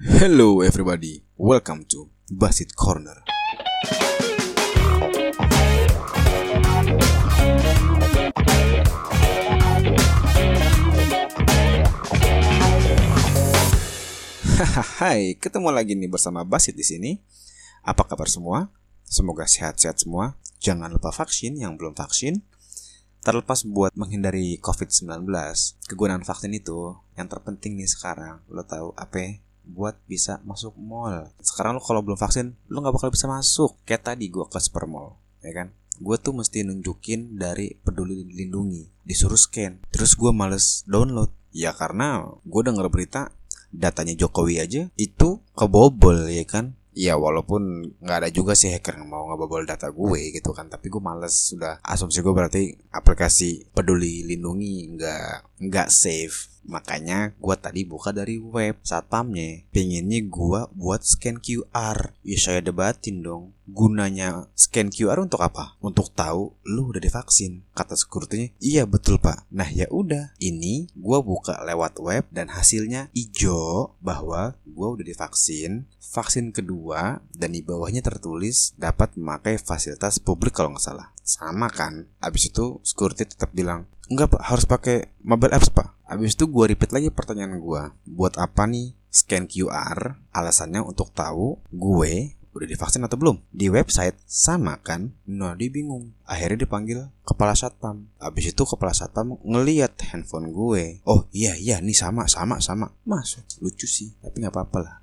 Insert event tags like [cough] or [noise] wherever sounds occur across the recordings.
Hello everybody, welcome to Basit Corner. Hai, ketemu lagi nih bersama Basit di sini. Apa kabar semua? Semoga sehat-sehat semua. Jangan lupa vaksin yang belum vaksin. Terlepas buat menghindari COVID-19, kegunaan vaksin itu yang terpenting nih sekarang. Lo tahu apa? Buat bisa masuk mall. Sekarang lo kalau belum vaksin, lo nggak bakal bisa masuk. Kayak tadi gue ke supermall, ya kan? Gue tuh mesti nunjukin dari peduli lindungi, disuruh scan. Terus gue males download. Ya karena gue denger berita datanya Jokowi aja itu kebobol ya kan Ya walaupun nggak ada juga sih hacker yang mau ngebobol data gue gitu kan Tapi gue males sudah asumsi gue berarti aplikasi peduli lindungi nggak nggak safe Makanya gue tadi buka dari web satpamnya. Pengennya gue buat scan QR Ya saya debatin dong Gunanya scan QR untuk apa? Untuk tahu lu udah divaksin Kata securitynya Iya betul pak. Nah ya udah. Ini gue buka lewat web Dan hasilnya hijau Bahwa gue udah divaksin. Vaksin kedua Dan di bawahnya tertulis Dapat memakai fasilitas publik kalau nggak salah. Sama kan? Abis itu security tetap bilang Enggak pak. Harus pakai mobile apps pak. Abis itu gue repeat lagi pertanyaan gue Buat apa nih scan QR Alasannya untuk tahu gue udah divaksin atau belum? Di website sama kan? Nah dia bingung. Akhirnya dipanggil kepala satpam. Abis itu kepala satpam ngeliat handphone gue. Oh iya iya nih sama sama sama. Masuk. Lucu sih Tapi gak apa-apa lah.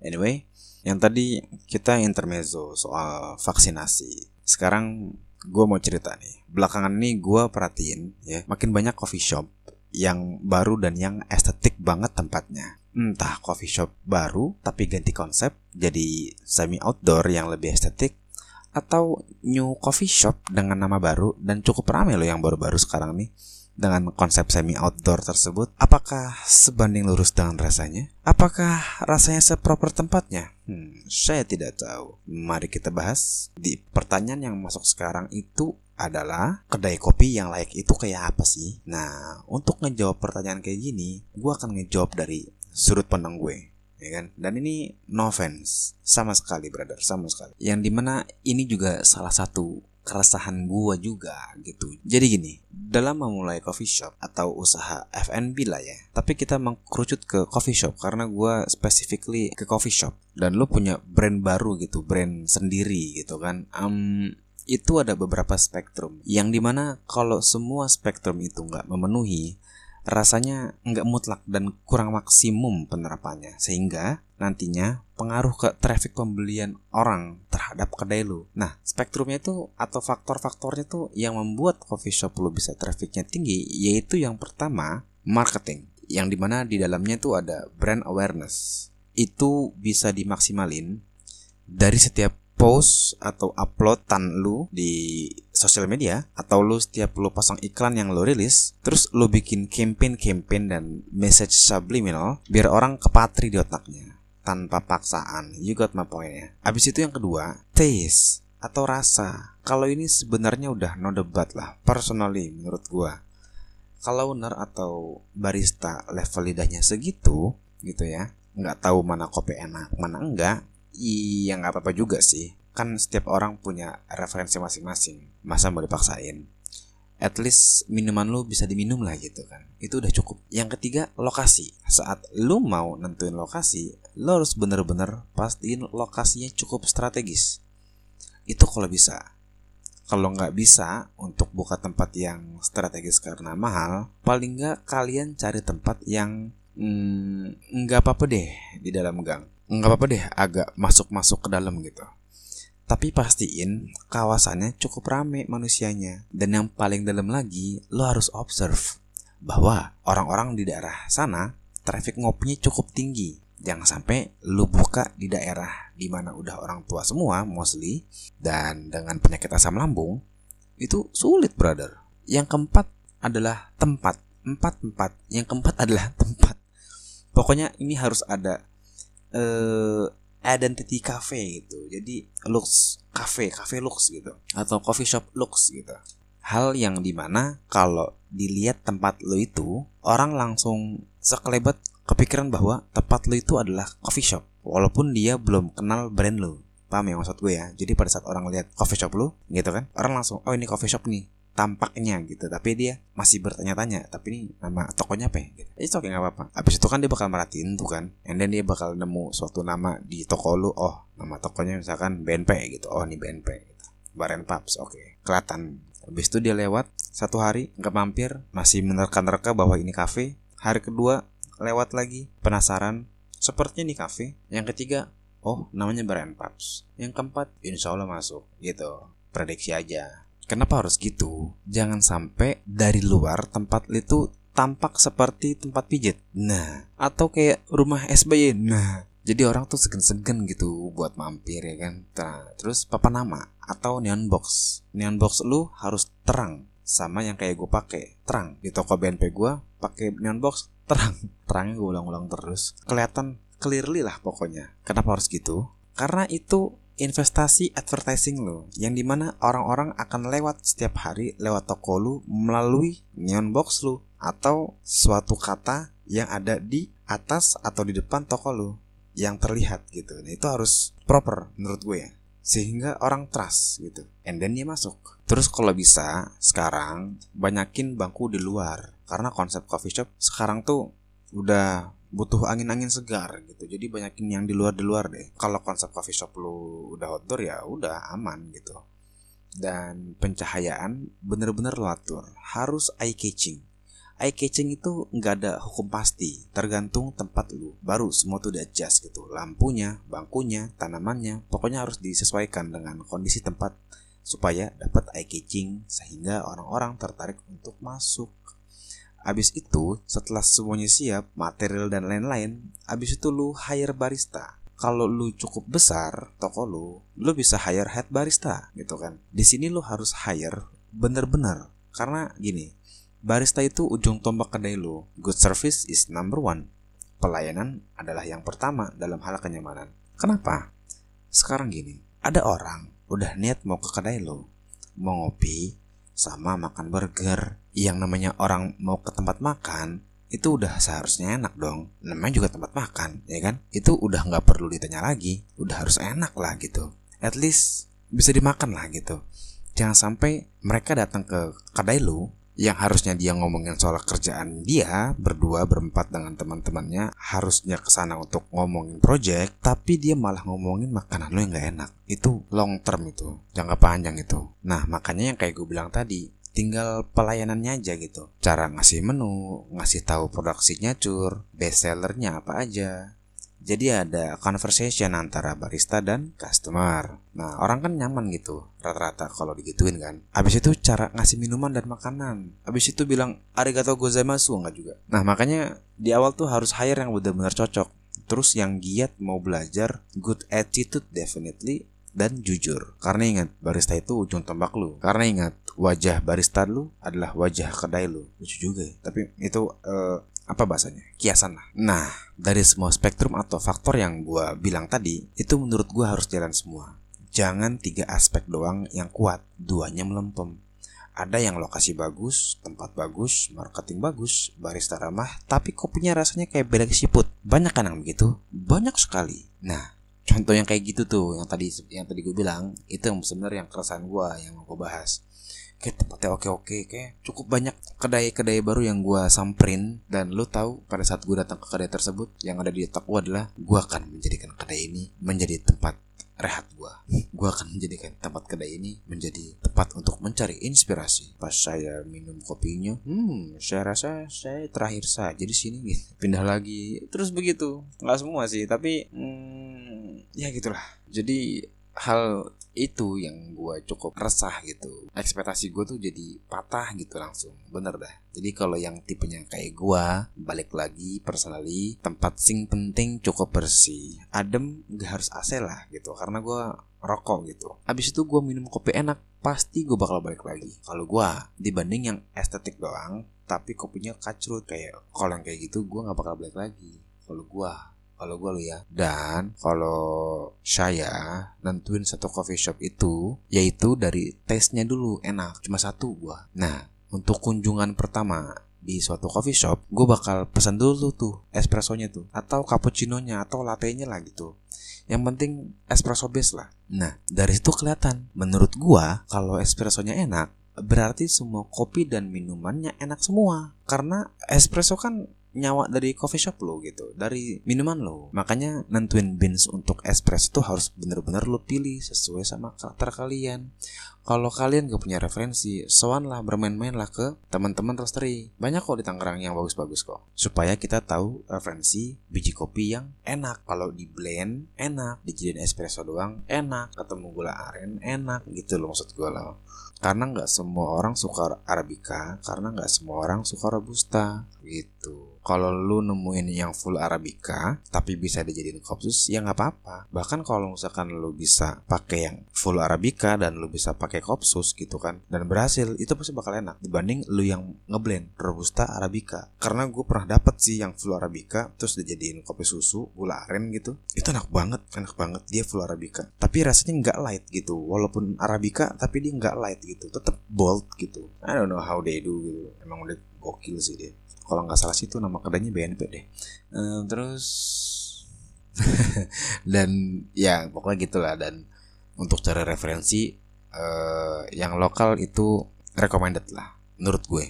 Anyway yang tadi kita intermezzo soal vaksinasi. Sekarang gue mau cerita nih. Belakangan ini gue perhatiin ya Makin banyak coffee shop yang baru dan yang estetik banget tempatnya. Entah coffee shop baru tapi ganti konsep jadi semi outdoor yang lebih estetik atau new coffee shop dengan nama baru dan cukup ramai loh yang baru-baru sekarang nih dengan konsep semi outdoor tersebut apakah sebanding lurus dengan rasanya? Apakah rasanya seproper tempatnya? Hmm, saya tidak tahu. Mari kita bahas. Di pertanyaan yang masuk sekarang itu adalah kedai kopi yang layak itu kayak apa sih? Nah, untuk ngejawab pertanyaan kayak gini, gue akan ngejawab dari sudut pandang gue, ya kan? Dan ini no offense, sama sekali brother, sama sekali. Yang di mana ini juga salah satu keresahan gue juga gitu. Jadi gini, dalam memulai coffee shop atau usaha F&B lah ya, tapi kita mengkerucut ke coffee shop karena gue specifically ke coffee shop dan lo punya brand baru gitu, brand sendiri gitu kan. Um, itu ada beberapa spektrum yang di mana kalau semua spektrum itu nggak memenuhi rasanya nggak mutlak dan kurang maksimum penerapannya. Sehingga nantinya pengaruh ke traffic pembelian orang terhadap kedai lu. Nah, spektrumnya itu atau faktor-faktornya tuh yang membuat coffee shop lu bisa trafficnya tinggi yaitu yang pertama marketing. Yang di mana di dalamnya itu ada brand awareness. Itu bisa dimaksimalin dari setiap post atau uploadan lu di sosial media atau lu setiap lu pasang iklan yang lu rilis terus lu bikin campaign-campaign dan message subliminal biar orang kepatri di otaknya tanpa paksaan. You got my point ya. Abis itu yang kedua taste atau rasa. Kalau ini sebenarnya udah no debat lah personally menurut gua. Kalau owner atau barista level lidahnya segitu gitu ya nggak tahu mana kopi enak mana enggak Iya nggak apa-apa juga sih Kan setiap orang punya referensi masing-masing. Masa mau dipaksain? At least minuman lu bisa diminum lah gitu kan. Itu udah cukup. Yang ketiga lokasi. Saat lu mau nentuin lokasi Lu harus bener-bener pastiin lokasinya cukup strategis. Itu kalau bisa. Kalau nggak bisa untuk buka tempat yang strategis karena mahal, paling nggak kalian cari tempat yang nggak hmm, apa-apa deh di dalam gang. Nggak apa-apa deh agak masuk-masuk ke dalam gitu. Tapi pastiin kawasannya cukup rame manusianya. Dan yang paling dalam lagi, lo harus observe bahwa orang-orang di daerah sana traffic ngopinya cukup tinggi. Jangan sampai lo buka di daerah di mana udah orang tua semua mostly dan dengan penyakit asam lambung itu sulit brother. Yang keempat adalah tempat. Empat empat. Yang keempat adalah [laughs] tempat. Pokoknya ini harus ada uh, identity cafe gitu. Jadi looks cafe, cafe looks gitu. Atau coffee shop looks gitu. Hal yang di mana kalau dilihat tempat lo itu orang langsung sekelebat kepikiran bahwa tempat lu itu adalah coffee shop. Walaupun dia belum kenal brand lu. Paham ya maksud gue ya? Jadi pada saat orang lihat coffee shop lu gitu kan? Orang langsung oh ini coffee shop nih tampaknya gitu. Tapi dia masih bertanya-tanya tapi ini nama tokonya apa ya? Itu oke nggak apa-apa. Habis itu kan dia bakal merhatiin tuh kan. And then dia bakal nemu suatu nama di toko lu oh nama tokonya misalkan BNP gitu. Oh ini BNP gitu. Baren Pubs oke. Okay. kelihatan. Habis itu dia lewat satu hari nggak mampir masih menerka-nerka bahwa ini kafe. Hari kedua lewat lagi penasaran sepertinya ini kafe. Yang ketiga oh namanya Baren Pubs. Yang keempat insya Allah masuk gitu. Prediksi aja Kenapa harus gitu? Jangan sampai dari luar tempat itu tampak seperti tempat pijit. Nah, atau kayak rumah SBY. Nah, jadi orang tuh segen-segen gitu buat mampir ya kan. Nah, terus papa nama atau neon box. Neon box lu harus terang sama yang kayak gue pakai terang di toko BNP gue pakai neon box terang terangnya gue ulang-ulang terus kelihatan clearly lah pokoknya kenapa harus gitu karena itu investasi advertising lo yang di mana orang-orang akan lewat setiap hari lewat toko lu melalui neon box lu atau suatu kata yang ada di atas atau di depan toko lu yang terlihat gitu. Nah, itu harus proper menurut gue ya. Sehingga orang trust gitu. And then dia masuk. Terus kalau bisa sekarang banyakin bangku di luar karena konsep coffee shop sekarang tuh udah butuh angin-angin segar gitu. Jadi banyakin yang di luar di luar deh. Kalau konsep coffee shop lu udah outdoor ya udah aman gitu. Dan pencahayaan bener-bener lo atur harus eye catching. Eye catching itu nggak ada hukum pasti. Tergantung tempat lu. Baru semua tuh di adjust gitu. Lampunya bangkunya tanamannya pokoknya harus disesuaikan dengan kondisi tempat supaya dapat eye catching sehingga orang-orang tertarik untuk masuk Abis itu, setelah semuanya siap, material dan lain-lain, abis itu lu hire barista. Kalau lu cukup besar toko lu, lu bisa hire head barista gitu kan. Di sini lu harus hire bener-bener karena gini, barista itu ujung tombak kedai lu. Good service is number one. Pelayanan adalah yang pertama dalam hal kenyamanan. Kenapa? Sekarang gini, ada orang udah niat mau ke kedai lu, mau ngopi, sama makan burger, yang namanya orang mau ke tempat makan itu udah seharusnya enak dong. Namanya juga tempat makan ya kan? Itu udah nggak perlu ditanya lagi. Udah harus enak lah gitu. At least bisa dimakan lah gitu. Jangan sampai mereka datang ke kedai lu yang harusnya dia ngomongin soal kerjaan dia berdua berempat dengan teman-temannya harusnya ke sana untuk ngomongin project tapi dia malah ngomongin makanan lo yang nggak enak. Itu long term itu jangka panjang itu. Nah makanya yang kayak gue bilang tadi tinggal pelayanannya aja gitu cara ngasih menu ngasih tahu produk signature best sellernya apa aja jadi ada conversation antara barista dan customer. Nah, orang kan nyaman gitu rata-rata kalau digituin kan. Habis itu cara ngasih minuman dan makanan. Habis itu bilang arigato gozaimasu enggak juga. Nah, makanya di awal tuh harus hire yang benar-benar cocok. Terus yang giat mau belajar good attitude definitely dan jujur. Karena ingat, barista itu ujung tombak lu. Karena ingat, wajah barista lu adalah wajah kedai lu. Lucu juga ya. Tapi itu uh, apa bahasanya? Kiasan lah. Nah, dari semua spektrum atau faktor yang gue bilang tadi, itu menurut gue harus jalan semua. Jangan tiga aspek doang yang kuat, duanya melempem. Ada yang lokasi bagus, tempat bagus, marketing bagus, barista ramah, tapi kopinya rasanya kayak beda siput. Banyak kan yang begitu? Banyak sekali. Nah, contoh yang kayak gitu tuh yang tadi yang tadi gue bilang itu yang sebenarnya yang keresahan gue yang mau gue bahas. Kayak tempatnya oke oke kayak cukup banyak kedai-kedai baru yang gue samperin dan lo tahu pada saat gue datang ke kedai tersebut yang ada di otak gue adalah gue akan menjadikan kedai ini menjadi tempat rehat gue gue akan menjadikan tempat kedai ini menjadi tempat untuk mencari inspirasi. Pas saya minum kopinya hmm saya rasa saya terakhir saja di sini gitu. pindah lagi terus begitu. Nggak semua sih tapi hmm, ya gitulah. Jadi hal itu yang gue cukup resah gitu. Ekspektasi gue tuh jadi patah gitu langsung. Bener dah. Jadi kalau yang tipenya kayak gue balik lagi personally tempat sing penting cukup bersih. Adem gak harus AC lah gitu. Karena gue rokok gitu. Abis itu gue minum kopi enak pasti gue bakal balik lagi. Kalau gue dibanding yang estetik doang tapi kopinya kacrut kayak kalau yang kayak gitu gue nggak bakal balik lagi. Kalau gue kalau gue lu ya dan kalau saya nentuin satu coffee shop itu yaitu dari tesnya dulu enak cuma satu gua nah untuk kunjungan pertama di suatu coffee shop, gue bakal pesan dulu tuh espressonya tuh, atau cappuccino-nya, atau latte-nya lah gitu. Yang penting espresso base lah. Nah, dari situ kelihatan. Menurut gua, kalau espressonya enak, berarti semua kopi dan minumannya enak semua. Karena espresso kan nyawa dari coffee shop lo gitu dari minuman lo. Makanya nentuin beans untuk espresso tuh harus bener-bener lo pilih sesuai sama karakter kalian kalau kalian gak punya referensi soan lah bermain-main lah ke teman-teman roastery. Banyak kok di Tangerang yang bagus-bagus kok. Supaya kita tahu referensi biji kopi yang enak. Kalau di blend enak. Dijadiin espresso doang enak. Ketemu gula aren enak. Gitu loh maksud gue loh karena nggak semua orang suka arabica karena nggak semua orang suka robusta. Gitu. Kalau lu nemuin yang full arabica tapi bisa dijadiin kopsus ya nggak apa-apa. Bahkan kalau misalkan lu bisa pakai yang full arabica dan lu bisa pakai kopsus gitu kan dan berhasil itu pasti bakal enak dibanding lu yang ngeblend robusta arabica. Karena gue pernah dapet sih yang full arabica terus dijadiin kopi susu gula aren gitu. Itu enak banget enak banget dia full arabica. Tapi rasanya nggak light gitu walaupun arabica tapi dia nggak light gitu tetap bold gitu. I don't know how they do gitu emang udah gokil sih dia. Kalau nggak salah sih itu nama kedainya BNP deh. Uh, terus [laughs] dan ya pokoknya gitulah dan untuk cari referensi uh, yang lokal itu recommended lah menurut gue.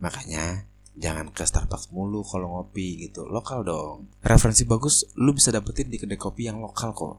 Makanya jangan ke Starbucks mulu kalau ngopi gitu. Lokal dong. Referensi bagus lu bisa dapetin di kedai kopi yang lokal kok.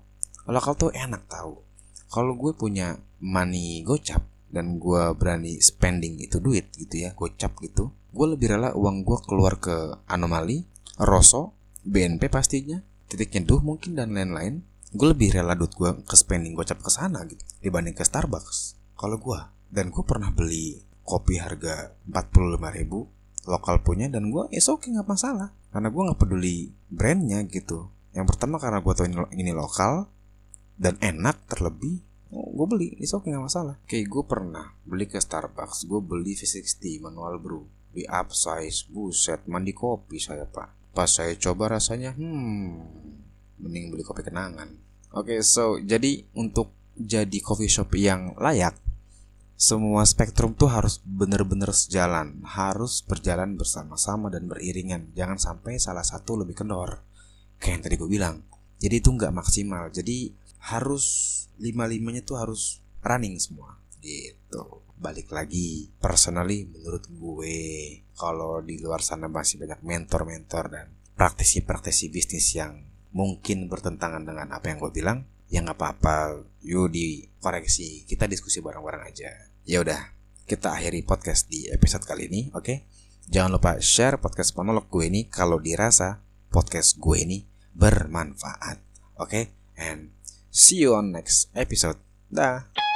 Lokal tuh enak tahu kalau gue punya money gocap dan gue berani spending itu duit gitu ya gocap gitu gue lebih rela uang gue keluar ke anomali rosso BNP pastinya titik nyeduh mungkin dan lain-lain gue lebih rela duit gue ke spending gocap ke sana gitu dibanding ke Starbucks. Kalau gue dan gue pernah beli kopi harga 45 ribu lokal punya dan gue oke okay, nggak masalah. Karena gue nggak peduli brandnya gitu. Yang pertama karena gue tahu ini lokal dan enak terlebih oh, gue beli itu oke nggak masalah. Kayak gue pernah beli ke Starbucks gue beli V60 manual brew. Di upsize buset mandi kopi saya pak. Pas saya coba rasanya hmm mending beli kopi kenangan. Oke okay, so jadi untuk jadi coffee shop yang layak semua spektrum tuh harus bener-bener sejalan. Harus berjalan bersama-sama dan beriringan. Jangan sampai salah satu lebih kendor. Kayak yang tadi gue bilang. Jadi itu nggak maksimal. Jadi harus lima limanya tuh harus running semua. Gitu. Balik lagi personally menurut gue kalau di luar sana masih banyak mentor-mentor dan praktisi-praktisi bisnis yang mungkin bertentangan dengan apa yang gue bilang ya nggak apa-apa yuk dikoreksi kita diskusi bareng-bareng aja ya udah kita akhiri podcast di episode kali ini oke okay? jangan lupa share podcast monolog gue ini kalau dirasa podcast gue ini bermanfaat oke okay? and See you on next episode. Dah.